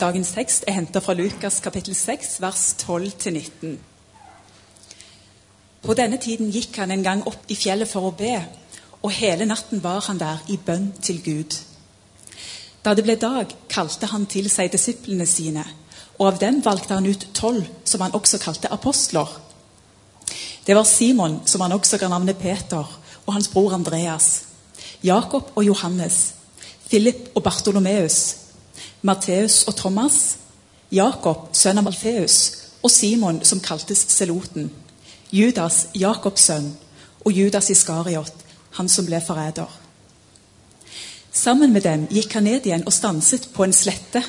Dagens tekst er henta fra Lukas kapittel 6, vers 12-19. På denne tiden gikk han en gang opp i fjellet for å be, og hele natten var han der i bønn til Gud. Da det ble dag, kalte han til seg disiplene sine, og av dem valgte han ut tolv, som han også kalte apostler. Det var Simon, som han også ga navnet Peter, og hans bror Andreas, Jakob og Johannes, Philip og Bartolomeus, Matteus og Thomas, Jakob, sønn av Alfeus, og Simon, som kaltes Seloten, Judas, Jakobs sønn, og Judas Iskariot, han som ble forræder. Sammen med dem gikk han ned igjen og stanset på en slette.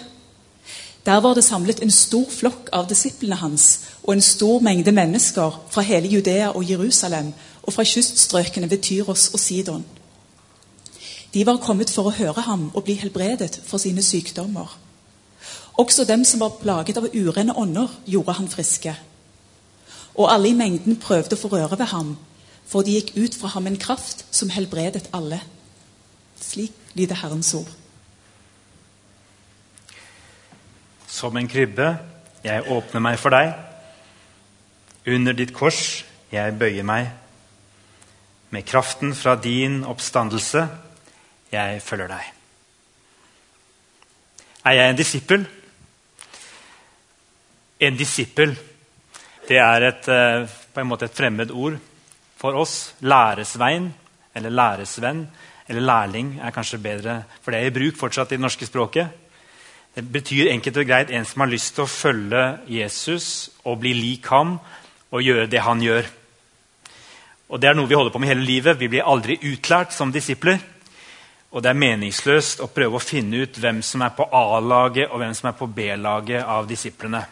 Der var det samlet en stor flokk av disiplene hans og en stor mengde mennesker fra hele Judea og Jerusalem og fra kyststrøkene ved Tyros og Sidon. De var kommet for å høre ham og bli helbredet for sine sykdommer. Også dem som var plaget av urene ånder, gjorde han friske. Og alle i mengden prøvde å få røre ved ham, for de gikk ut fra ham en kraft som helbredet alle. Slik lyder Herrens ord. Som en krybbe, jeg åpner meg for deg. Under ditt kors, jeg bøyer meg. Med kraften fra din oppstandelse, jeg følger deg. Er jeg en disippel? En disippel det er et, eh, på en måte et fremmed ord for oss. Læresvein eller læresvenn eller lærling er kanskje bedre, for det er i bruk fortsatt i det norske språket. Det betyr enkelt og greit en som har lyst til å følge Jesus og bli lik ham og gjøre det han gjør. Og Det er noe vi holder på med hele livet. Vi blir aldri utlært som disipler. Og det er meningsløst å prøve å finne ut hvem som er på A-laget og hvem som er på B-laget av disiplene.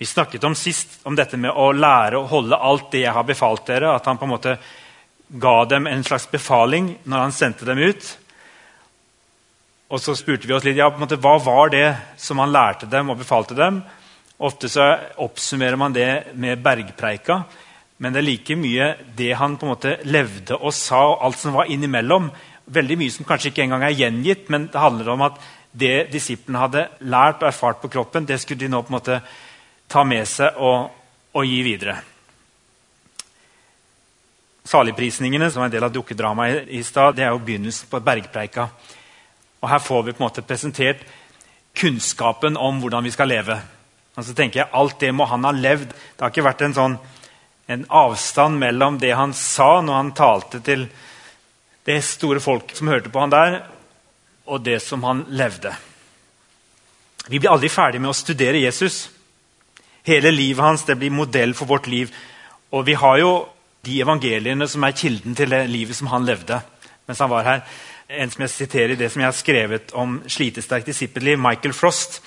Vi snakket om sist om dette med å lære å holde alt det jeg har befalt dere. At han på en måte ga dem en slags befaling når han sendte dem ut. Og så spurte vi oss litt ja, på en måte, hva var det som han lærte dem og befalte dem. Ofte så oppsummerer man det med bergpreika. Men det er like mye det han på en måte levde og sa, og alt som var innimellom, veldig mye som kanskje ikke engang er gjengitt, men det handler om at det disiplene hadde lært og erfart på kroppen, det skulle de nå på en måte ta med seg og, og gi videre. Saligprisningene, som er en del av dukkedramaet i stad, det er jo begynnelsen på bergpreika. Og Her får vi på en måte presentert kunnskapen om hvordan vi skal leve. Og så tenker jeg, Alt det må han ha levd. Det har ikke vært en sånn en avstand mellom det han sa når han talte til det store folk som hørte på han der, og det som han levde. Vi blir aldri ferdig med å studere Jesus. Hele livet hans det blir modell for vårt liv. Og vi har jo de evangeliene som er kilden til det livet som han levde mens han var her. En som jeg siterer i det som jeg har skrevet om slitesterkt disippelliv, Michael Frost.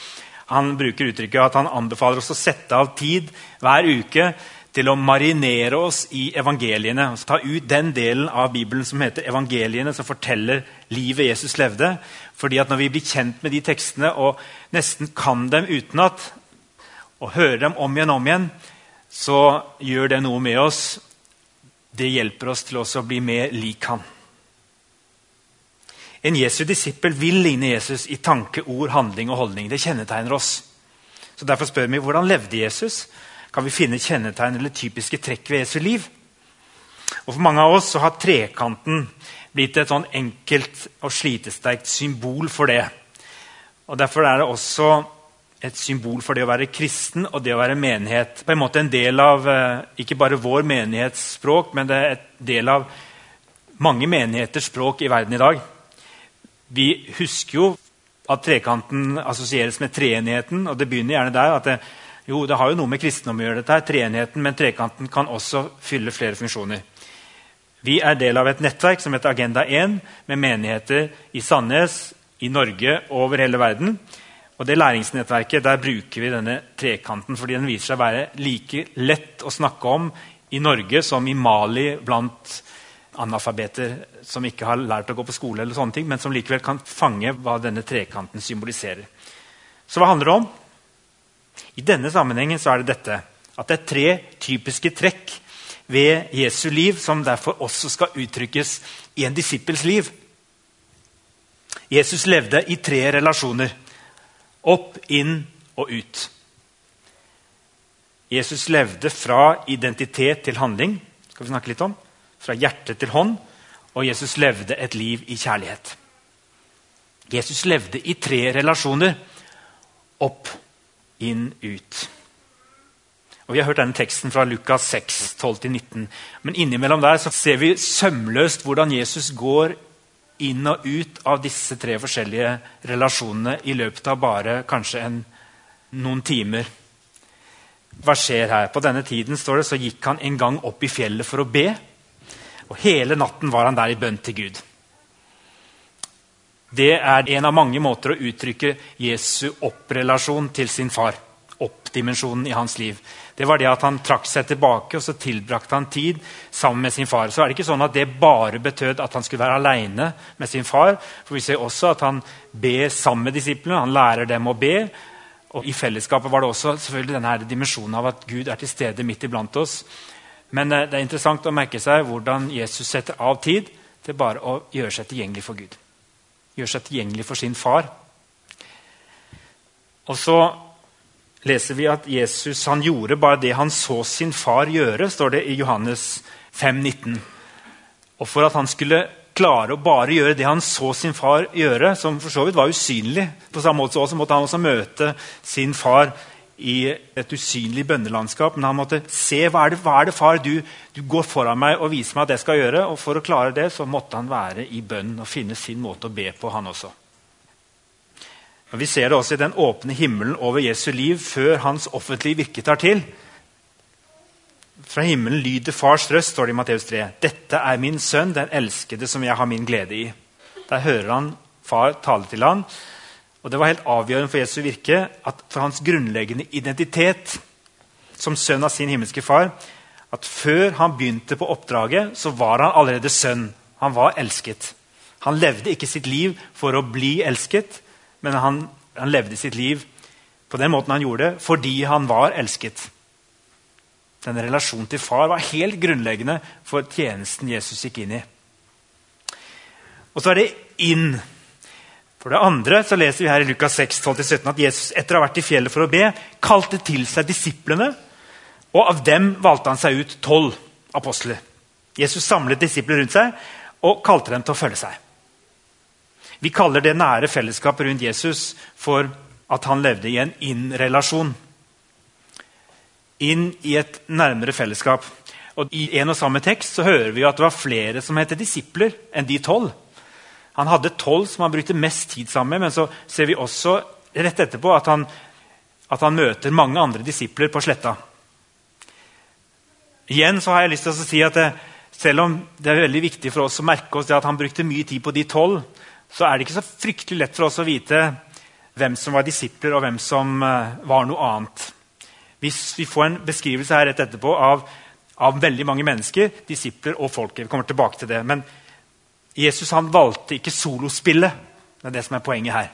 Han bruker uttrykket at han anbefaler oss å sette av tid hver uke til å marinere oss i evangeliene. Ta ut den delen av Bibelen som heter evangeliene, som forteller livet Jesus levde. Fordi at Når vi blir kjent med de tekstene og nesten kan dem utenat, og hører dem om igjen og om igjen, så gjør det noe med oss. Det hjelper oss til å bli mer lik han. En Jesu disippel vil ligne Jesus i tanke, ord, handling og holdning. Det kjennetegner oss. Så Derfor spør vi hvordan levde Jesus kan vi finne kjennetegn eller typiske trekk ved Jesu liv. Og For mange av oss så har trekanten blitt et sånn enkelt og slitesterkt symbol for det. Og Derfor er det også et symbol for det å være kristen og det å være menighet. På en måte en del av eh, ikke bare vår menighetsspråk, men det er et del av mange menigheters språk i verden i dag. Vi husker jo at trekanten assosieres med treenigheten. og Det begynner gjerne der. at det, jo, det har jo noe med kristendom å gjøre, dette her, treenigheten, men trekanten kan også fylle flere funksjoner. Vi er del av et nettverk som heter Agenda 1, med menigheter i Sandnes, i Norge og over hele verden. Og det læringsnettverket, Der bruker vi denne trekanten fordi den viser seg å være like lett å snakke om i Norge som i Mali blant analfabeter som ikke har lært å gå på skole, eller sånne ting, men som likevel kan fange hva denne trekanten symboliserer. Så hva handler det om? I denne sammenhengen er det dette at det er tre typiske trekk ved Jesu liv som derfor også skal uttrykkes i en disippels liv. Jesus levde i tre relasjoner. Opp, inn og ut. Jesus levde fra identitet til handling. skal vi snakke litt om. Fra hjerte til hånd. Og Jesus levde et liv i kjærlighet. Jesus levde i tre relasjoner. Opp, inn, ut. Og Vi har hørt denne teksten fra Lukas 6, 12-19. Men innimellom der så ser vi sømløst hvordan Jesus går inn og ut av disse tre forskjellige relasjonene i løpet av bare kanskje en, noen timer. Hva skjer her? På denne tiden står det, så gikk han en gang opp i fjellet for å be. Og hele natten var han der i bønn til Gud. Det er en av mange måter å uttrykke Jesu opprelasjon til sin far. Oppdimensjonen i hans liv. Det var det at han trakk seg tilbake og så tilbrakte han tid sammen med sin far. Så er det ikke sånn at det bare betød at han skulle være aleine med sin far. For Vi ser også at han ber sammen med disiplene. Han lærer dem å be. Og I fellesskapet var det også selvfølgelig denne dimensjonen av at Gud er til stede midt iblant oss. Men eh, det er interessant å merke seg hvordan Jesus setter av tid til bare å gjøre seg tilgjengelig for Gud. Gjøre seg tilgjengelig for sin far. Og så leser vi at Jesus han gjorde bare det han så sin far gjøre, står det i Johannes 5, 19. Og for at han skulle klare å bare gjøre det han så sin far gjøre, som for så vidt var usynlig På samme måte så måtte han også møte sin far i et usynlig bønnelandskap. Men han måtte se hva er det, hva er det far, du, du, går foran meg og viser meg at jeg skal gjøre. Og for å klare det så måtte han være i bønn og finne sin måte å be på, han også. Og Vi ser det også i den åpne himmelen over Jesu liv før hans offentlige virke tar til. Fra himmelen lyder fars røst, står det i Matteus 3. Dette er min sønn, den elskede som jeg har min glede i. Der hører han far tale til han, og Det var helt avgjørende for Jesu virke at for hans grunnleggende identitet som sønn av sin himmelske far at før han begynte på oppdraget, så var han allerede sønn. Han var elsket. Han levde ikke sitt liv for å bli elsket, men han, han levde sitt liv på den måten han gjorde fordi han var elsket. Denne relasjonen til far var helt grunnleggende for tjenesten Jesus gikk inn i. Og så er det inn. For det andre så leser vi her i Lukas 6, 12-17 at Jesus etter å ha vært i fjellet for å be, kalte til seg disiplene. Og av dem valgte han seg ut tolv apostler. Jesus samlet disipler rundt seg og kalte dem til å følge seg. Vi kaller det nære fellesskapet rundt Jesus for at han levde i en inn-relasjon. Inn i et nærmere fellesskap. Og I en og samme tekst så hører vi at det var flere som heter disipler enn de tolv. Han hadde tolv som han brukte mest tid sammen med, men så ser vi også rett etterpå at han, at han møter mange andre disipler på sletta. Igjen så har jeg lyst til å si at det, Selv om det er veldig viktig for oss å merke oss at han brukte mye tid på de tolv, så er det ikke så fryktelig lett for oss å vite hvem som var disipler, og hvem som eh, var noe annet. Hvis vi får en beskrivelse her rett etterpå av, av veldig mange mennesker, disipler og folket. Vi kommer tilbake til det. Men Jesus han valgte ikke solospillet. Det er det som er poenget her.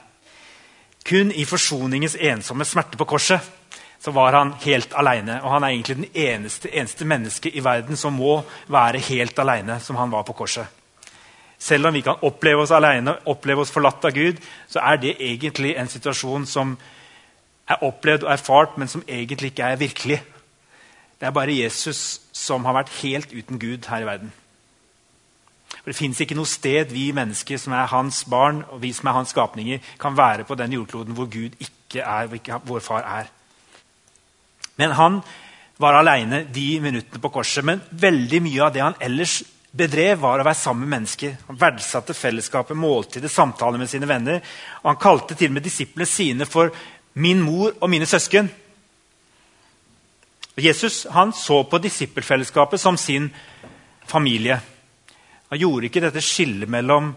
Kun i forsoningens ensomme smerte på korset så var han helt alene. Og han er egentlig den eneste, eneste mennesket i verden som må være helt alene, som han var på korset. Selv om vi kan oppleve oss alene, oppleve oss forlatt av Gud, så er det egentlig en situasjon som er opplevd og erfart, men som egentlig ikke er virkelig. Det er bare Jesus som har vært helt uten Gud her i verden. For Det fins ikke noe sted vi mennesker som er hans barn og vi som er hans skapninger, kan være på den jordkloden hvor Gud ikke er, hvor ikke vår far er. Men han var aleine de minuttene på korset. Men veldig mye av det han ellers bedrev, var å være sammen med mennesker. Han verdsatte fellesskapet, måltidet, samtaler med sine venner. Og han kalte til og med disiplene sine for 'min mor og mine søsken'. Jesus han så på disippelfellesskapet som sin familie. Han gjorde ikke dette skillet mellom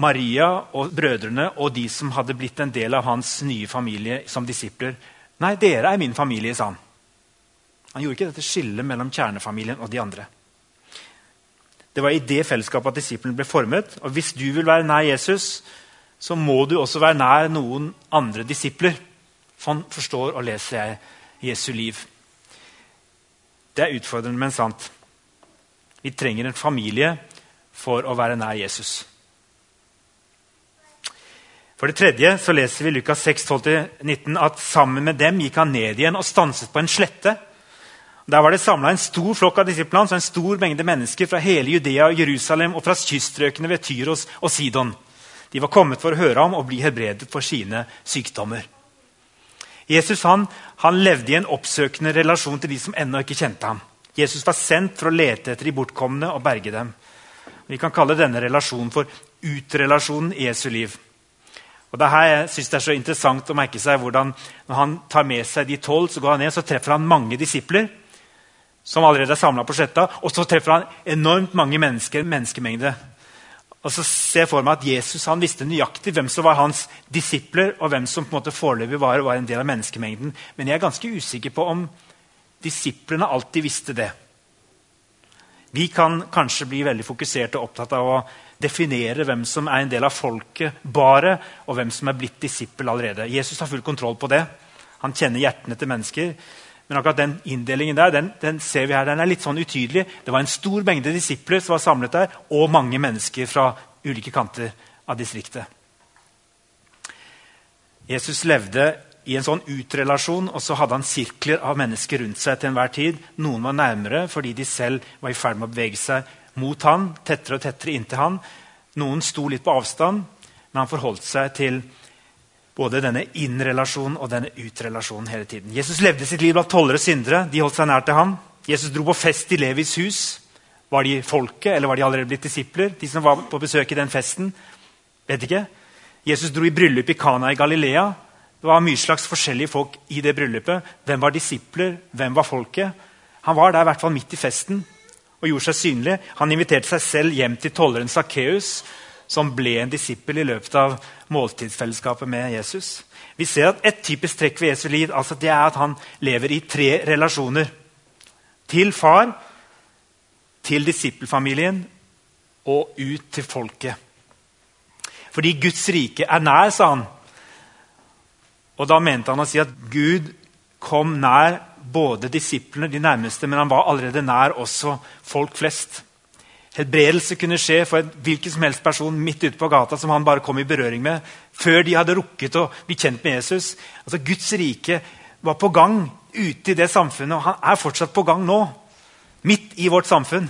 Maria og brødrene og de som hadde blitt en del av hans nye familie som disipler. Nei, dere er min familie, sa han. Han gjorde ikke dette skillet mellom kjernefamilien og de andre. Det var i det fellesskapet at disiplene ble formet. Og hvis du vil være nær Jesus, så må du også være nær noen andre disipler. Sånn forstår og leser jeg Jesu liv. Det er utfordrende, men sant. Vi trenger en familie for å være nær Jesus. For det tredje så leser vi Lukas 6, 12-19 at sammen med dem gikk han ned igjen og stanset på en slette. Der var det samla en stor flokk av disiplene, så en stor mengde mennesker fra hele Judea og Jerusalem og fra kyststrøkene ved Tyros og Sidon. De var kommet for å høre ham og bli helbredet for sine sykdommer. Jesus han, han levde i en oppsøkende relasjon til de som ennå ikke kjente ham. Jesus var sendt for å lete etter de bortkomne og berge dem. Vi kan kalle denne relasjonen for utrelasjonen i Jesu liv. Og det her jeg synes det er så interessant å merke seg hvordan Når han tar med seg de tolv, så går han ned, så treffer han mange disipler som allerede er samla på sletta. Og så treffer han enormt mange mennesker, menneskemengde. Og så ser jeg for meg at Jesus han visste nøyaktig hvem som var hans disipler, og hvem som på en måte foreløpig var, var en del av menneskemengden. Men jeg er ganske usikker på om disiplene alltid visste det. Vi kan kanskje bli veldig fokusert og opptatt av å definere hvem som er en del av folket, bare, og hvem som er blitt disippel allerede. Jesus har full kontroll på det. Han kjenner hjertene til mennesker. Men akkurat den inndelingen der, den, den, ser vi her, den er litt sånn utydelig. Det var en stor mengde disipler som var samlet der, og mange mennesker fra ulike kanter av distriktet. Jesus levde i en sånn utrelasjon, og så hadde han sirkler av mennesker rundt seg til enhver tid. Noen var nærmere fordi de selv var i ferd med å bevege seg mot han, tettere og tettere inntil han. Noen sto litt på avstand, men han forholdt seg til både denne inn-relasjonen og denne ut-relasjonen hele tiden. Jesus levde sitt liv blant tollere og syndere. De holdt seg nær til ham. Jesus dro på fest i Levis hus. Var de folket, eller var de allerede blitt disipler? De som var på besøk i den festen? Vet ikke. Jesus dro i bryllup i Kana i Galilea. Det var mye slags forskjellige folk i det bryllupet. Hvem var disipler? Hvem var folket? Han var der i hvert fall midt i festen og gjorde seg synlig. Han inviterte seg selv hjem til tolleren Sakkeus, som ble en disippel i løpet av måltidsfellesskapet med Jesus. Vi ser at Et typisk trekk ved Jesu liv altså det er at han lever i tre relasjoner. Til far, til disippelfamilien og ut til folket. Fordi Guds rike er nær, sa han. Og Da mente han å si at Gud kom nær både disiplene, de nærmeste, men han var allerede nær også folk flest. Helbredelse kunne skje for en hvilken som helst person midt ute på gata som han bare kom i berøring med, før de hadde rukket å bli kjent med Jesus. Altså Guds rike var på gang ute i det samfunnet, og han er fortsatt på gang nå. Midt i vårt samfunn.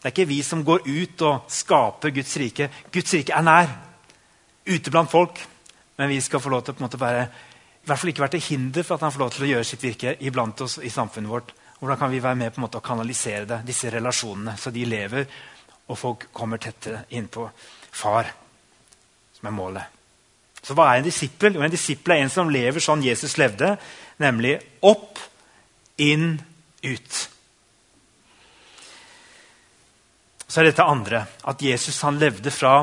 Det er ikke vi som går ut og skaper Guds rike. Guds rike er nær. Ute blant folk. Men vi skal få lov til å være i hvert fall ikke være til hinder for at han får lov til å gjøre sitt virke iblant oss i samfunnet vårt. Hvordan kan vi være med på en måte å kanalisere det, disse relasjonene, så de lever, og folk kommer tettere innpå far, som er målet. Så hva er en disippel? Jo, en disippel er en som lever sånn Jesus levde, nemlig opp, inn, ut. Så er dette andre, at Jesus han levde fra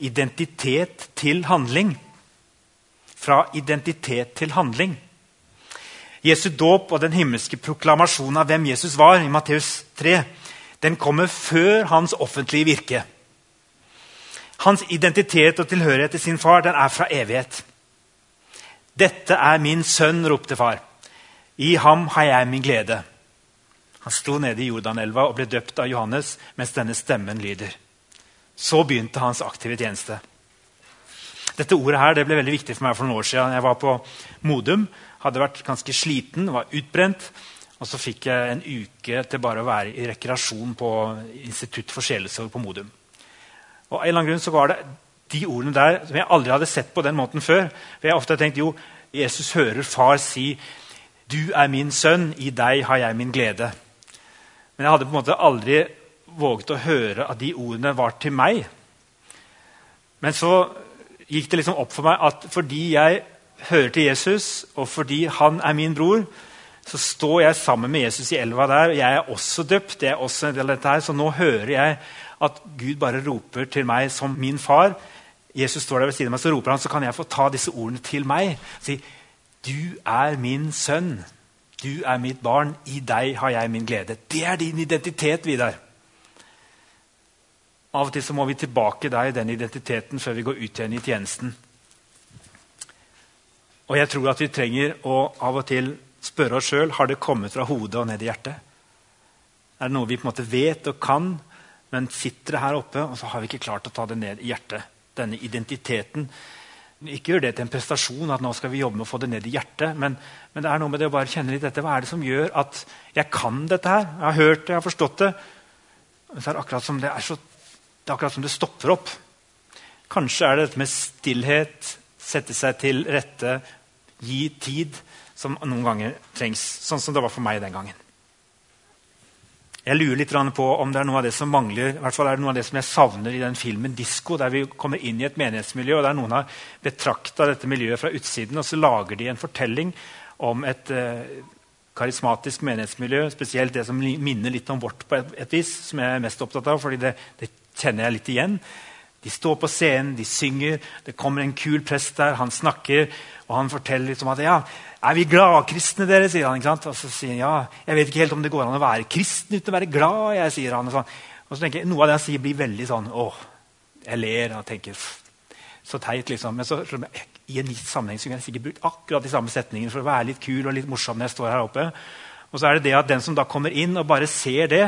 identitet til handling fra identitet til handling. Jesu dåp og den himmelske proklamasjonen av hvem Jesus var, i Matteus 3, den kommer før hans offentlige virke. Hans identitet og tilhørighet til sin far den er fra evighet. 'Dette er min sønn', ropte far. 'I ham har jeg min glede'. Han sto nede i Jordanelva og ble døpt av Johannes mens denne stemmen lyder. Så begynte hans aktive tjeneste. Dette ordet her, det ble veldig viktig for meg for noen år siden. Jeg var på Modum, hadde vært ganske sliten, var utbrent. Og så fikk jeg en uke til bare å være i rekreasjon på Institutt for sjelesorg på Modum. Og en eller annen grunn så var det de ordene der som jeg aldri hadde sett på den måten før. For jeg har ofte tenkt jo, Jesus hører far si 'Du er min sønn, i deg har jeg min glede'. Men jeg hadde på en måte aldri våget å høre at de ordene var til meg. Men så gikk det liksom opp for meg at fordi jeg hører til Jesus, og fordi han er min bror, så står jeg sammen med Jesus i elva der. og Jeg er også døpt. jeg er også en del av dette her, Så nå hører jeg at Gud bare roper til meg som min far. Jesus står der ved siden av meg, så roper han, så kan jeg få ta disse ordene til meg. Si, du er min sønn. Du er mitt barn. I deg har jeg min glede. Det er din identitet, Vidar. Av og til så må vi tilbake der i den identiteten før vi går ut igjen i tjenesten. Og jeg tror at vi trenger å av og til spørre oss sjøl har det kommet fra hodet og ned i hjertet. Er det noe vi på en måte vet og kan, men sitter det her oppe, og så har vi ikke klart å ta det ned i hjertet? denne identiteten. Ikke gjør det til en prestasjon at nå skal vi jobbe med å få det ned i hjertet. Men, men det er noe med det å bare kjenne litt dette. Hva er det som gjør at jeg kan dette her? Jeg har hørt det, jeg har forstått det. Men så er det akkurat som det, er så, det, er akkurat som det stopper opp. Kanskje er det dette med stillhet, sette seg til rette, gi tid, som noen ganger trengs. Sånn som det var for meg den gangen. Jeg lurer litt på om det er noe av det som mangler, i hvert fall er det noe av det som jeg savner i den filmen 'Disko', der vi kommer inn i et menighetsmiljø, og der noen har betrakta dette miljøet fra utsiden, og så lager de en fortelling om et eh, karismatisk menighetsmiljø, spesielt det som minner litt om vårt på et, et vis, som jeg er mest opptatt av, fordi det, det kjenner jeg litt igjen. De står på scenen, de synger, det kommer en kul prest der, han snakker, og han forteller litt om at ja, er vi gladkristne, dere? sier han. ikke sant? Og så sier han ja, jeg vet ikke helt om det går an å være kristen uten å være glad. jeg, sier han. Og, sånn. og så tenker jeg, Noe av det han sier, blir veldig sånn åh, Jeg ler og tenker Så teit, liksom. Men så, i en gitt sammenheng så kunne jeg sikkert brukt akkurat de samme setningene for å være litt kul og litt morsom når jeg står her oppe. Og så er det det at den som da kommer inn og bare ser det,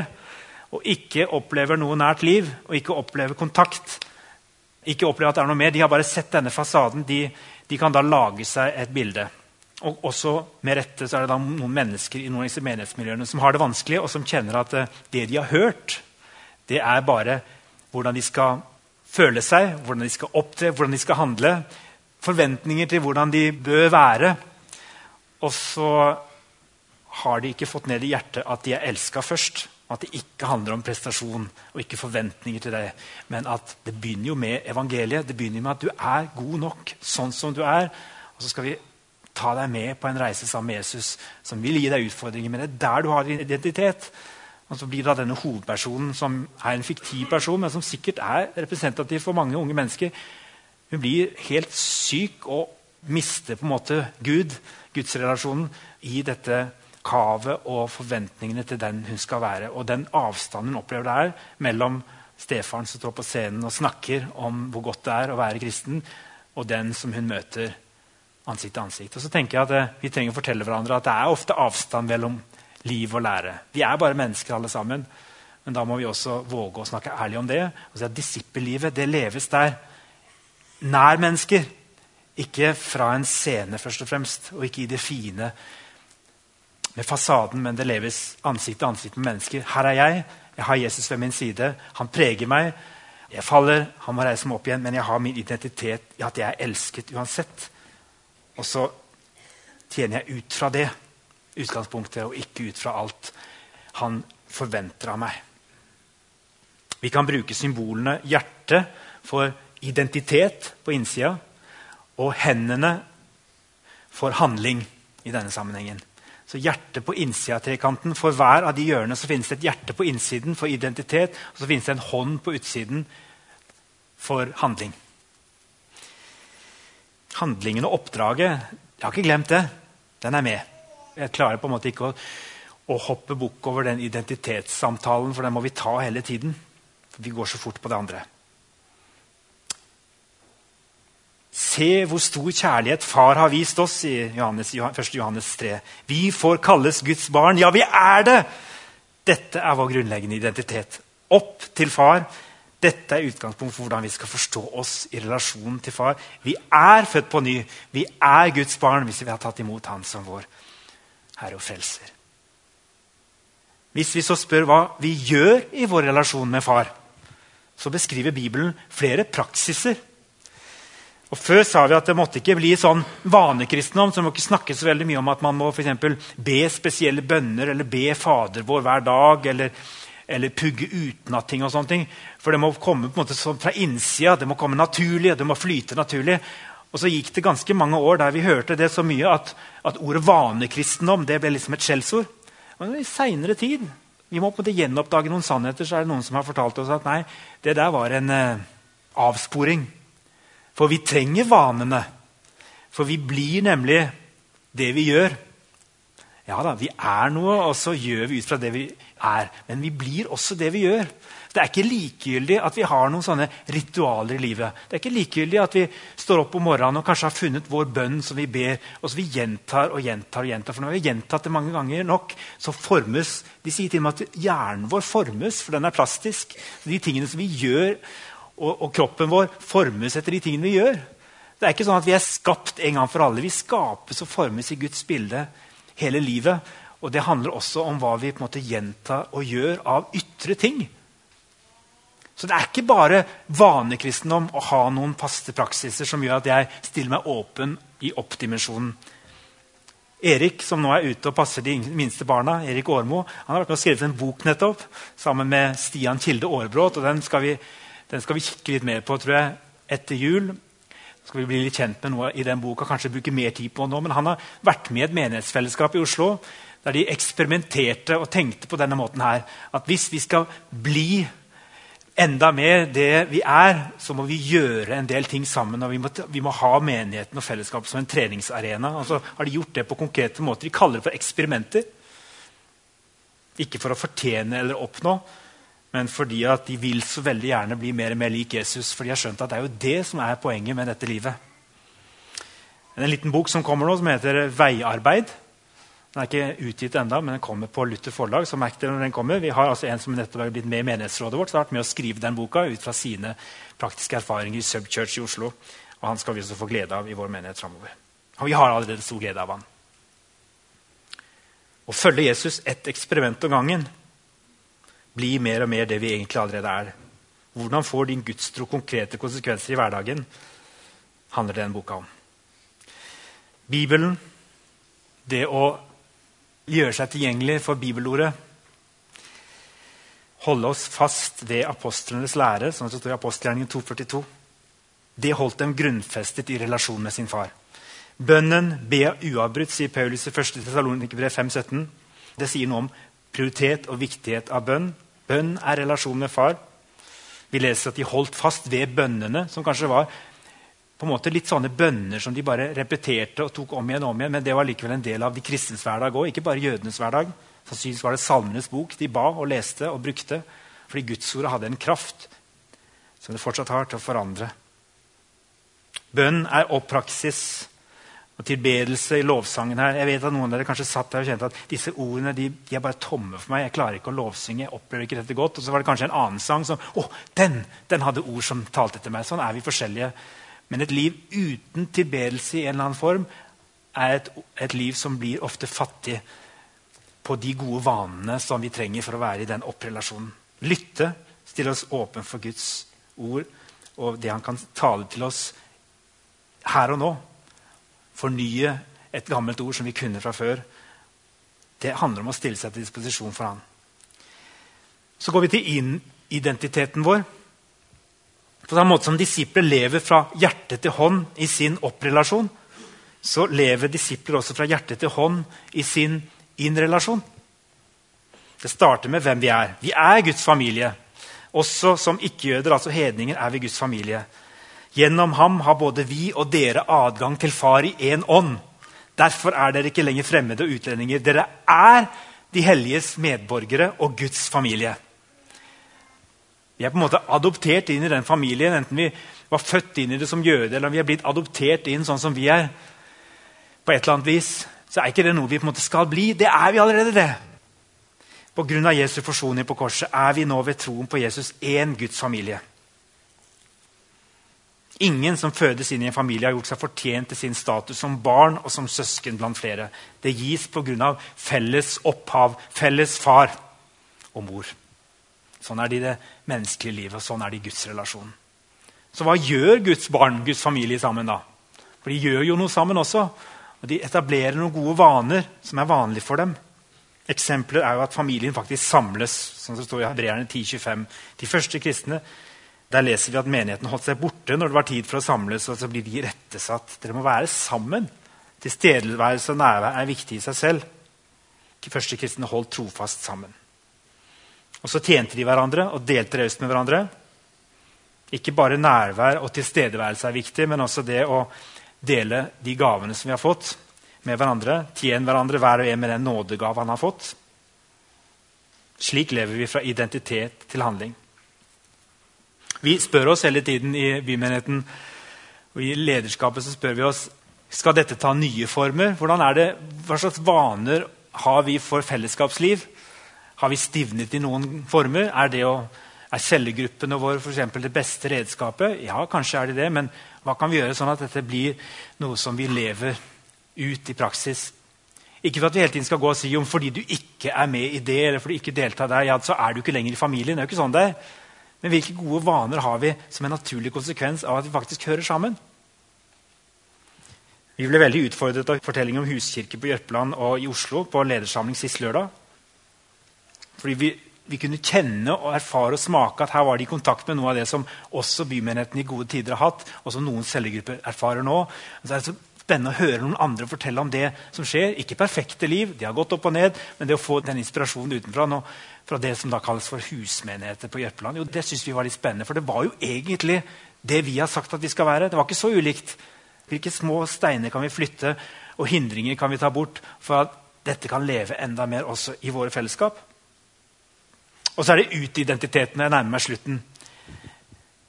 og ikke opplever noe nært liv, og ikke opplever kontakt, ikke opplever at det er noe mer, de har bare sett denne fasaden, de, de kan da lage seg et bilde. Og også med rette så er det da noen mennesker i noen av disse menighetsmiljøene som har det vanskelig, og som kjenner at eh, det de har hørt, det er bare hvordan de skal føle seg, hvordan de skal opptre, hvordan de skal handle. Forventninger til hvordan de bør være. Og så har de ikke fått ned i hjertet at de er elska først. At det ikke handler om prestasjon og ikke forventninger til det. Men at det begynner jo med evangeliet. Det begynner med at du er god nok sånn som du er. Og så skal vi ta deg med på en reise sammen med Jesus som vil gi deg utfordringer. Men det er der du har din identitet. Og så blir da denne hovedpersonen, som er en fiktiv person, men som sikkert er representativ for mange unge mennesker, hun blir helt syk og mister på en måte Gud, gudsrelasjonen, i dette kavet og forventningene til den hun skal være. Og den avstanden hun opplever det er mellom stefaren som står på scenen og snakker om hvor godt det er å være kristen, og den som hun møter ansikt til ansikt. Og så tenker jeg at eh, Vi trenger å fortelle hverandre at det er ofte avstand mellom liv og lære. Vi er bare mennesker alle sammen. Men da må vi også våge å snakke ærlig om det. og si at Disippellivet det leves der nær mennesker. Ikke fra en scene, først og fremst, og ikke i det fine med fasaden, men det leves ansikt til ansikt med mennesker. Her er jeg. Jeg har Jesus ved min side. Han preger meg. Jeg faller, han må reise meg opp igjen, men jeg har min identitet i at jeg er elsket uansett. Og så tjener jeg ut fra det utgangspunktet, og ikke ut fra alt han forventer av meg. Vi kan bruke symbolene hjerte for identitet på innsida og hendene for handling i denne sammenhengen. Så hjertet på innsida av trekanten. For hver av de hjørnene så finnes det et hjerte på innsiden for identitet, og så finnes det en hånd på utsiden for handling handlingen og oppdraget Jeg har ikke glemt det. Den er med. Jeg klarer på en måte ikke å, å hoppe bukk over den identitetssamtalen, for den må vi ta hele tiden. Vi går så fort på det andre. Se hvor stor kjærlighet far har vist oss, i Johannes, 1. Johannes 3. Vi får kalles Guds barn. Ja, vi er det! Dette er vår grunnleggende identitet. Opp til far dette er utgangspunkt for hvordan vi skal forstå oss i relasjonen til far. Vi er født på ny. Vi er Guds barn hvis vi har tatt imot Han som vår Herre og Frelser. Hvis vi så spør hva vi gjør i vår relasjon med far, så beskriver Bibelen flere praksiser. Og Før sa vi at det måtte ikke bli sånn vanekristendom. så det må ikke snakke så veldig mye om at man må for be spesielle bønner eller be Fader vår hver dag. eller eller pugge utenat ting. og sånne ting. For det må komme på en måte fra innsida, det må komme naturlig, det må flyte naturlig. Og så gikk det ganske mange år der vi hørte det så mye at, at ordet vanekristendom det ble liksom et skjellsord. Men i seinere tid vi må på en måte gjenoppdage noen sannheter, så er det noen som har fortalt oss at nei, det der var en eh, avsporing. For vi trenger vanene. For vi blir nemlig det vi gjør. Ja da, vi er noe, og så gjør vi ut fra det vi er. Men vi blir også det vi gjør. Det er ikke likegyldig at vi har noen sånne ritualer i livet. Det er ikke likegyldig at vi står opp om morgenen og kanskje har funnet vår bønn som vi ber, og så vi gjentar og gjentar. og gjentar. For når vi har gjentatt det mange ganger nok, så formes De sier til og med at hjernen vår formes, for den er plastisk. De tingene som vi gjør og, og kroppen vår formes etter de tingene vi gjør. Det er ikke sånn at vi er skapt en gang for alle. Vi skapes og formes i Guds bilde hele livet. Og det handler også om hva vi på en måte gjentar og gjør av ytre ting. Så det er ikke bare vanekristendom å ha noen faste praksiser som gjør at jeg stiller meg åpen i oppdimensjonen. Erik, som nå er ute og passer de minste barna, Erik Årmo, han har vært med og skrevet en bok nettopp, sammen med Stian Kilde Aarbrot. og den skal, vi, den skal vi kikke litt mer på tror jeg, etter jul. Så skal vi bli litt kjent med noe i den boka, kanskje bruke mer tid på nå. Men han har vært med i et menighetsfellesskap i Oslo der de eksperimenterte og tenkte på denne måten her. At hvis vi skal bli enda mer det vi er, så må vi gjøre en del ting sammen. og Vi må, vi må ha menigheten og fellesskapet som en treningsarena. Og så har de gjort det på konkrete måter. De kaller det for eksperimenter. Ikke for å fortjene eller oppnå, men fordi at de vil så veldig gjerne bli mer og mer lik Jesus. For de har skjønt at det er jo det som er poenget med dette livet. En liten bok som kommer nå, som heter 'Veiarbeid'. Den er ikke utgitt enda, men den kommer på Luther forlag. så merk det når den kommer. Vi har altså en som nettopp har blitt med i menighetsrådet vårt, som har vært med å skrive den boka ut fra sine praktiske erfaringer i Subchurch i Oslo. Og Han skal vi også få glede av i vår menighet framover. Og vi har allerede stor glede av han. Å følge Jesus ett eksperiment om gangen blir mer og mer det vi egentlig allerede er. Hvordan får din gudstro konkrete konsekvenser i hverdagen? handler denne boka om. Bibelen, det å gjøre seg tilgjengelig for bibelordet. Holde oss fast ved apostlenes lære, som det står i apostelgjerningen 242. Det holdt dem grunnfestet i relasjon med sin far. Bønnen be uavbrutt, sier Paulus i 1. Tessalonikerbrev 5,17. Det sier noe om prioritet og viktighet av bønn. Bønn er relasjon med far. Vi leser at de holdt fast ved bønnene, som kanskje var på en måte litt sånne bønner som de bare repeterte og tok om igjen. og om igjen, Men det var likevel en del av de kristnes hverdag òg, ikke bare jødenes hverdag. Sannsynligvis var det Salmenes bok de ba og leste og brukte. Fordi Gudsordet hadde en kraft som det fortsatt har, til å forandre. Bønn er oppraksis og tilbedelse i lovsangen her. Jeg vet at Noen av dere kanskje satt der og kjente at disse ordene de, de, er bare tomme for meg. Jeg klarer ikke å lovsynge. jeg opplever ikke dette godt. Og så var det kanskje en annen sang som å, den, den hadde ord som talte til meg. Sånn er vi forskjellige. Men et liv uten tilbedelse i en eller annen form er et, et, liv som blir ofte fattig på de gode vanene som vi trenger for å være i den opprelasjonen. Lytte, stille oss åpen for Guds ord og det han kan tale til oss her og nå. Fornye et gammelt ord som vi kunne fra før. Det handler om å stille seg til disposisjon for han. Så går vi til identiteten vår. På samme måte som disipler lever fra hjerte til hånd i sin opprelasjon, så lever disipler også fra hjerte til hånd i sin innrelasjon. Det starter med hvem vi er. Vi er Guds familie. Også som ikke-jøder, altså hedninger, er vi Guds familie. Gjennom ham har både vi og dere adgang til Far i én ånd. Derfor er dere ikke lenger fremmede og utlendinger. Dere er de helliges medborgere og Guds familie. Vi er på en måte adoptert inn i den familien, enten vi var født inn i det som jøde eller vi er blitt adoptert inn sånn som vi er. på et eller annet vis, Så er ikke det noe vi på en måte skal bli. Det er vi allerede. det. På grunn av Jesu forsoning på korset er vi nå ved troen på Jesus én Guds familie. Ingen som fødes inn i en familie, har gjort seg fortjent til sin status som barn og som søsken blant flere. Det gis pga. felles opphav, felles far og mor. Sånn er det i det menneskelige livet, og sånn er det i Guds relasjon. Så hva gjør Guds barn, Guds familie, sammen da? For de gjør jo noe sammen også. Og de etablerer noen gode vaner som er vanlige for dem. Eksempler er jo at familien faktisk samles. som det står i Hebreerne 10.25. De første kristne der leser vi at menigheten holdt seg borte når det var tid for å samles. og så blir de rettesatt. Dere må være sammen. Tilstedeværelse og nærvær er viktig i seg selv. Første kristne holdt trofast sammen. Og så tjente de hverandre og delte raust med hverandre. Ikke bare nærvær og tilstedeværelse er viktig, men også det å dele de gavene som vi har fått, med hverandre. Tjene hverandre hver og en med den nådegave han har fått. Slik lever vi fra identitet til handling. Vi spør oss hele tiden i bymenigheten og i lederskapet så spør vi oss skal dette ta nye former. Det, hva slags vaner har vi for fellesskapsliv? Har vi stivnet i noen former? Er det å Er cellegruppene våre for eksempel, det beste redskapet? Ja, kanskje er de det, men hva kan vi gjøre sånn at dette blir noe som vi lever ut i praksis? Ikke for at vi hele tiden skal gå og si om fordi du ikke er med i det, eller fordi du ikke deltar der, ja, så er du ikke lenger i familien. Det er jo ikke sånn det er. Men hvilke gode vaner har vi som en naturlig konsekvens av at vi faktisk hører sammen? Vi ble veldig utfordret av fortellingen om huskirke på Jørpeland og i Oslo på ledersamling sist lørdag. Fordi vi, vi, kunne kjenne og erfare og smake at her var de i kontakt med noe av det som også bymenigheten i gode tider har hatt, og som noen cellegrupper erfarer nå. Så er det så spennende å høre noen andre fortelle om det som skjer. Ikke perfekte liv, de har gått opp og ned, men det å få den inspirasjonen utenfra nå, fra det som da kalles for husmenigheter på Jørpeland, jo, det synes vi var litt spennende. For det var jo egentlig det vi har sagt at vi skal være. Det var ikke så ulikt. Hvilke små steiner kan vi flytte, og hindringer kan vi ta bort for at dette kan leve enda mer også i våre fellesskap? Og så er det utidentitetene. Jeg nærmer meg slutten.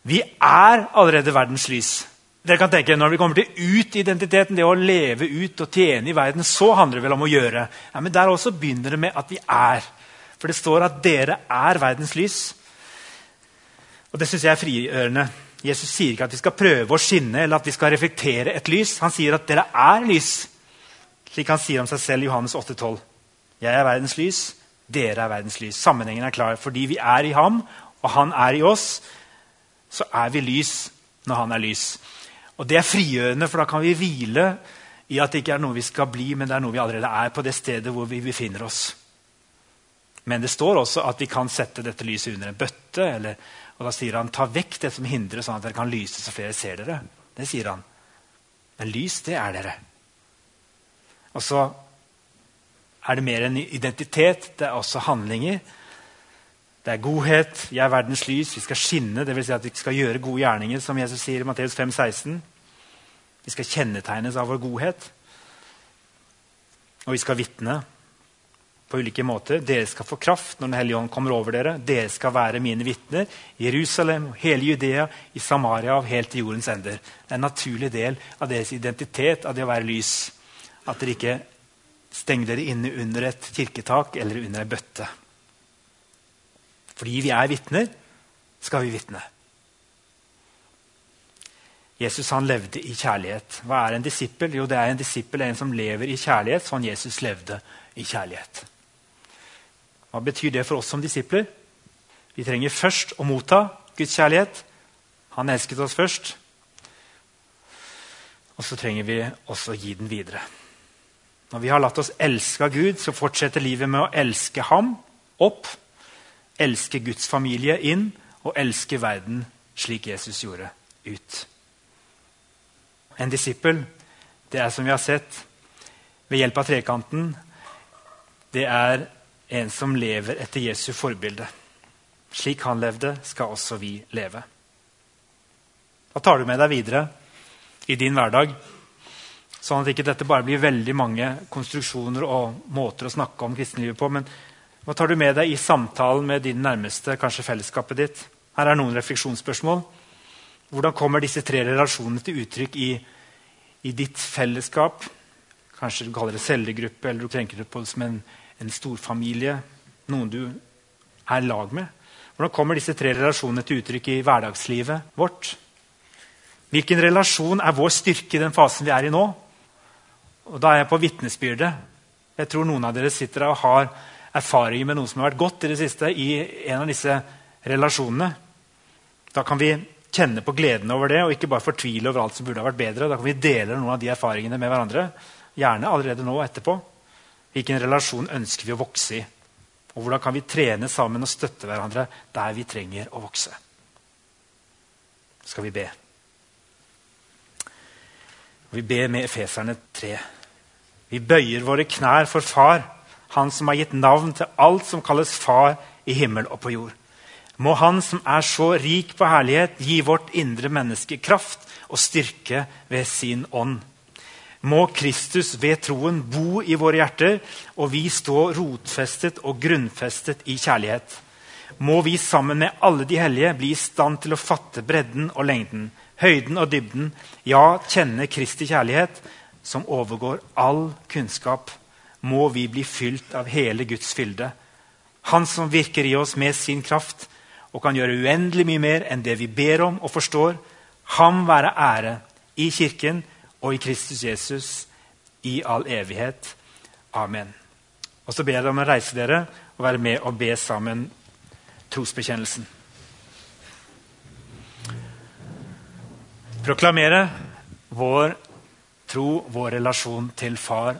Vi er allerede verdens lys. Dere kan tenke, Når vi kommer til ut-identiteten, det å leve ut og tjene i verden, så handler det vel om å gjøre. Ja, men Der også begynner det med at vi er. For det står at dere er verdens lys. Og Det syns jeg er frigjørende. Jesus sier ikke at vi skal prøve å skinne eller at vi skal reflektere et lys. Han sier at dere er lys, slik han sier om seg selv i Johannes 8,12. Jeg er verdens lys, dere er verdens lys. Sammenhengen er klar. Fordi vi er i ham, og han er i oss, så er vi lys når han er lys. Og Det er frigjørende, for da kan vi hvile i at det ikke er noe vi skal bli, men det er noe vi allerede er på det stedet hvor vi befinner oss. Men det står også at vi kan sette dette lyset under en bøtte eller og Da sier han ta vekk det som hindrer, sånn at dere kan lyse så flere ser dere. Det sier han. Men lys, det er dere. Og så er det mer enn identitet. Det er også handlinger. Det er godhet. Jeg er verdens lys. Vi skal skinne, dvs. Si at vi skal gjøre gode gjerninger, som Jesus sier i Matteus 5, 16. Vi skal kjennetegnes av vår godhet. Og vi skal vitne på ulike måter. Dere skal få kraft når Den hellige ånd kommer over dere. Dere skal være mine vitner Jerusalem, hele Judea, i Samaria og helt til jordens ender. Det er en naturlig del av deres identitet, av det å være lys. At dere ikke stenger dere inne under et kirketak eller under ei bøtte. Fordi vi er vitner, skal vi vitne. Jesus han levde i kjærlighet. Hva er en disippel? Jo, det er En disippel en som lever i kjærlighet, sånn Jesus levde i kjærlighet. Hva betyr det for oss som disipler? Vi trenger først å motta Guds kjærlighet. Han elsket oss først. Og så trenger vi også å gi den videre. Når vi har latt oss elske av Gud, så fortsetter livet med å elske ham opp, elske Guds familie inn og elske verden slik Jesus gjorde, ut. En disippel, det er som vi har sett, ved hjelp av trekanten, det er en som lever etter Jesu forbilde. Slik han levde, skal også vi leve. Hva tar du med deg videre i din hverdag? Sånn at ikke dette bare blir veldig mange konstruksjoner og måter å snakke om kristenlivet på. Men hva tar du med deg i samtalen med din nærmeste, kanskje fellesskapet ditt? Her er noen refleksjonsspørsmål. Hvordan kommer disse tre relasjonene til uttrykk i, i ditt fellesskap? Kanskje du kaller det cellegruppe, eller du tenker det på som en en storfamilie, noen du er lag med? Hvordan kommer disse tre relasjonene til uttrykk i hverdagslivet vårt? Hvilken relasjon er vår styrke i den fasen vi er i nå? Og Da er jeg på vitnesbyrdet. Jeg tror noen av dere sitter og har erfaringer med noe som har vært godt i det siste i en av disse relasjonene. Da kan vi kjenne på gleden over det og ikke bare fortvile over alt som burde ha vært bedre. Da kan vi dele noen av de erfaringene med hverandre. Gjerne allerede nå og etterpå. Hvilken relasjon ønsker vi å vokse i? Og hvordan kan vi trene sammen og støtte hverandre der vi trenger å vokse? Skal vi be? Vi ber med Efeserne 3. Vi bøyer våre knær for Far, Han som har gitt navn til alt som kalles Far i himmel og på jord. Må Han som er så rik på herlighet, gi vårt indre menneske kraft og styrke ved sin ånd må Kristus ved troen bo i våre hjerter, og vi stå rotfestet og grunnfestet i kjærlighet. Må vi sammen med alle de hellige bli i stand til å fatte bredden og lengden, høyden og dybden, ja, kjenne Kristi kjærlighet, som overgår all kunnskap. Må vi bli fylt av hele Guds fylde. Han som virker i oss med sin kraft, og kan gjøre uendelig mye mer enn det vi ber om og forstår. Ham være ære i Kirken og i Kristus Jesus i all evighet. Amen. Og så ber jeg dere om å reise dere og være med og be sammen trosbekjennelsen. Proklamere vår tro, vår relasjon til Far,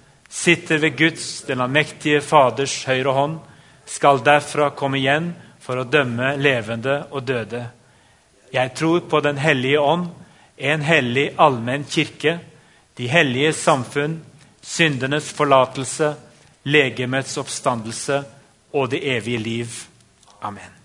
sitter ved Guds, den allmektige Faders høyre hånd, skal derfra komme igjen for å dømme levende og døde. Jeg tror på Den hellige ånd, en hellig allmenn kirke, de hellige samfunn, syndenes forlatelse, legemets oppstandelse og det evige liv. Amen.